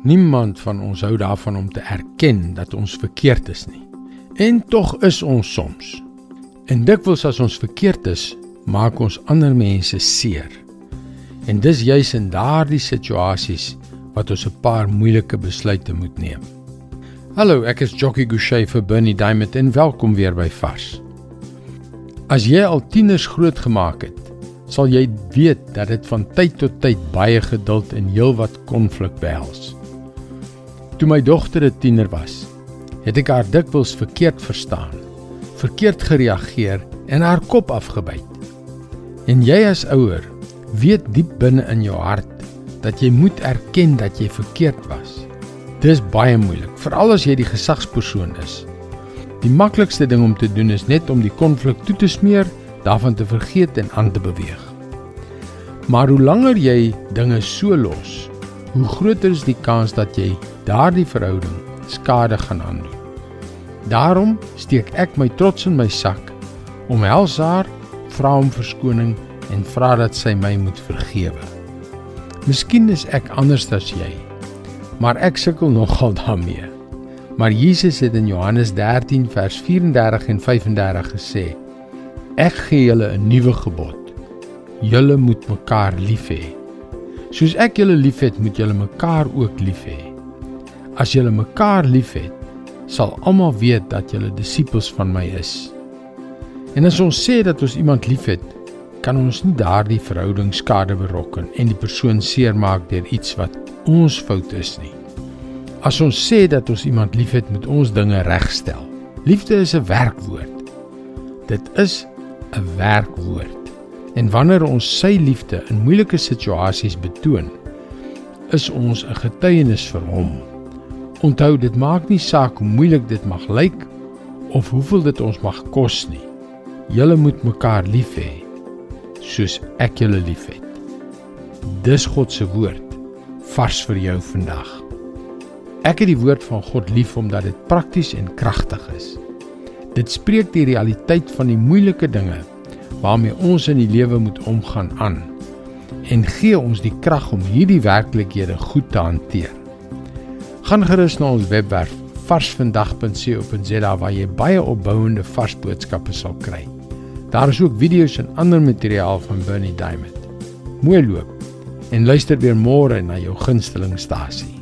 Niemand van ons hou daarvan om te erken dat ons verkeerd is nie. En tog is ons soms. En dikwels as ons verkeerd is, maak ons ander mense seer. En dis juis in daardie situasies wat ons 'n paar moeilike besluite moet neem. Hallo, ek is Jockey Gouchee vir Bernie Diamond en welkom weer by Vars. As jy al tieners grootgemaak het, sal jy weet dat dit van tyd tot tyd baie geduld en heelwat konflik behels. Toe my dogter 'n tiener was, het ek haar dikwels verkeerd verstaan, verkeerd gereageer en haar kop afgebyt. En jy as ouer, weet diep binne in jou hart dat jy moet erken dat jy verkeerd was. Dis baie moeilik, veral as jy die gesagspersoon is. Die maklikste ding om te doen is net om die konflik toe te smeer, daarvan te vergeet en aan te beweeg. Maar hoe langer jy dinge so los, hoe groter is die kans dat jy daardie verhouding skade gaan aandoen. Daarom steek ek my trots in my sak, omhels haar, vra om verskoning en vra dat sy my moet vergewe. Miskien is ek anders as jy, maar ek sukkel nogal daarmee. Maar Jesus het in Johannes 13 vers 34 en 35 gesê: Ek gee julle 'n nuwe gebod. Julle moet mekaar lief hê. Soos ek julle liefhet, moet julle mekaar ook lief hê. As julle mekaar liefhet, sal almal weet dat julle disippels van my is. En as ons sê dat ons iemand liefhet, kan ons nie daardie verhouding skade berokken en die persoon seermaak deur iets wat ons fout is nie. As ons sê dat ons iemand liefhet, moet ons dinge regstel. Liefde is 'n werkwoord. Dit is 'n werkwoord. En wanneer ons sy liefde in moeilike situasies betoon, is ons 'n getuienis vir hom. Onthou, dit maak nie saak hoe moeilik dit mag lyk of hoeveel dit ons mag kos nie. Julle moet mekaar lief hê soos ek julle liefhet. Dis God se woord vars vir jou vandag. Ek het die woord van God lief omdat dit prakties en kragtig is. Dit spreek die realiteit van die moeilike dinge waarmee ons in die lewe moet omgaan aan en gee ons die krag om hierdie werklikhede goed te hanteer. Gaan gerus na ons webwerf varsvandag.co.za waar jy baie opbouende vars boodskappe sal kry. Daar is ook video's en ander materiaal van Bernie Diamond. Mooi loop en luister weer môre na jou gunstelingstasie.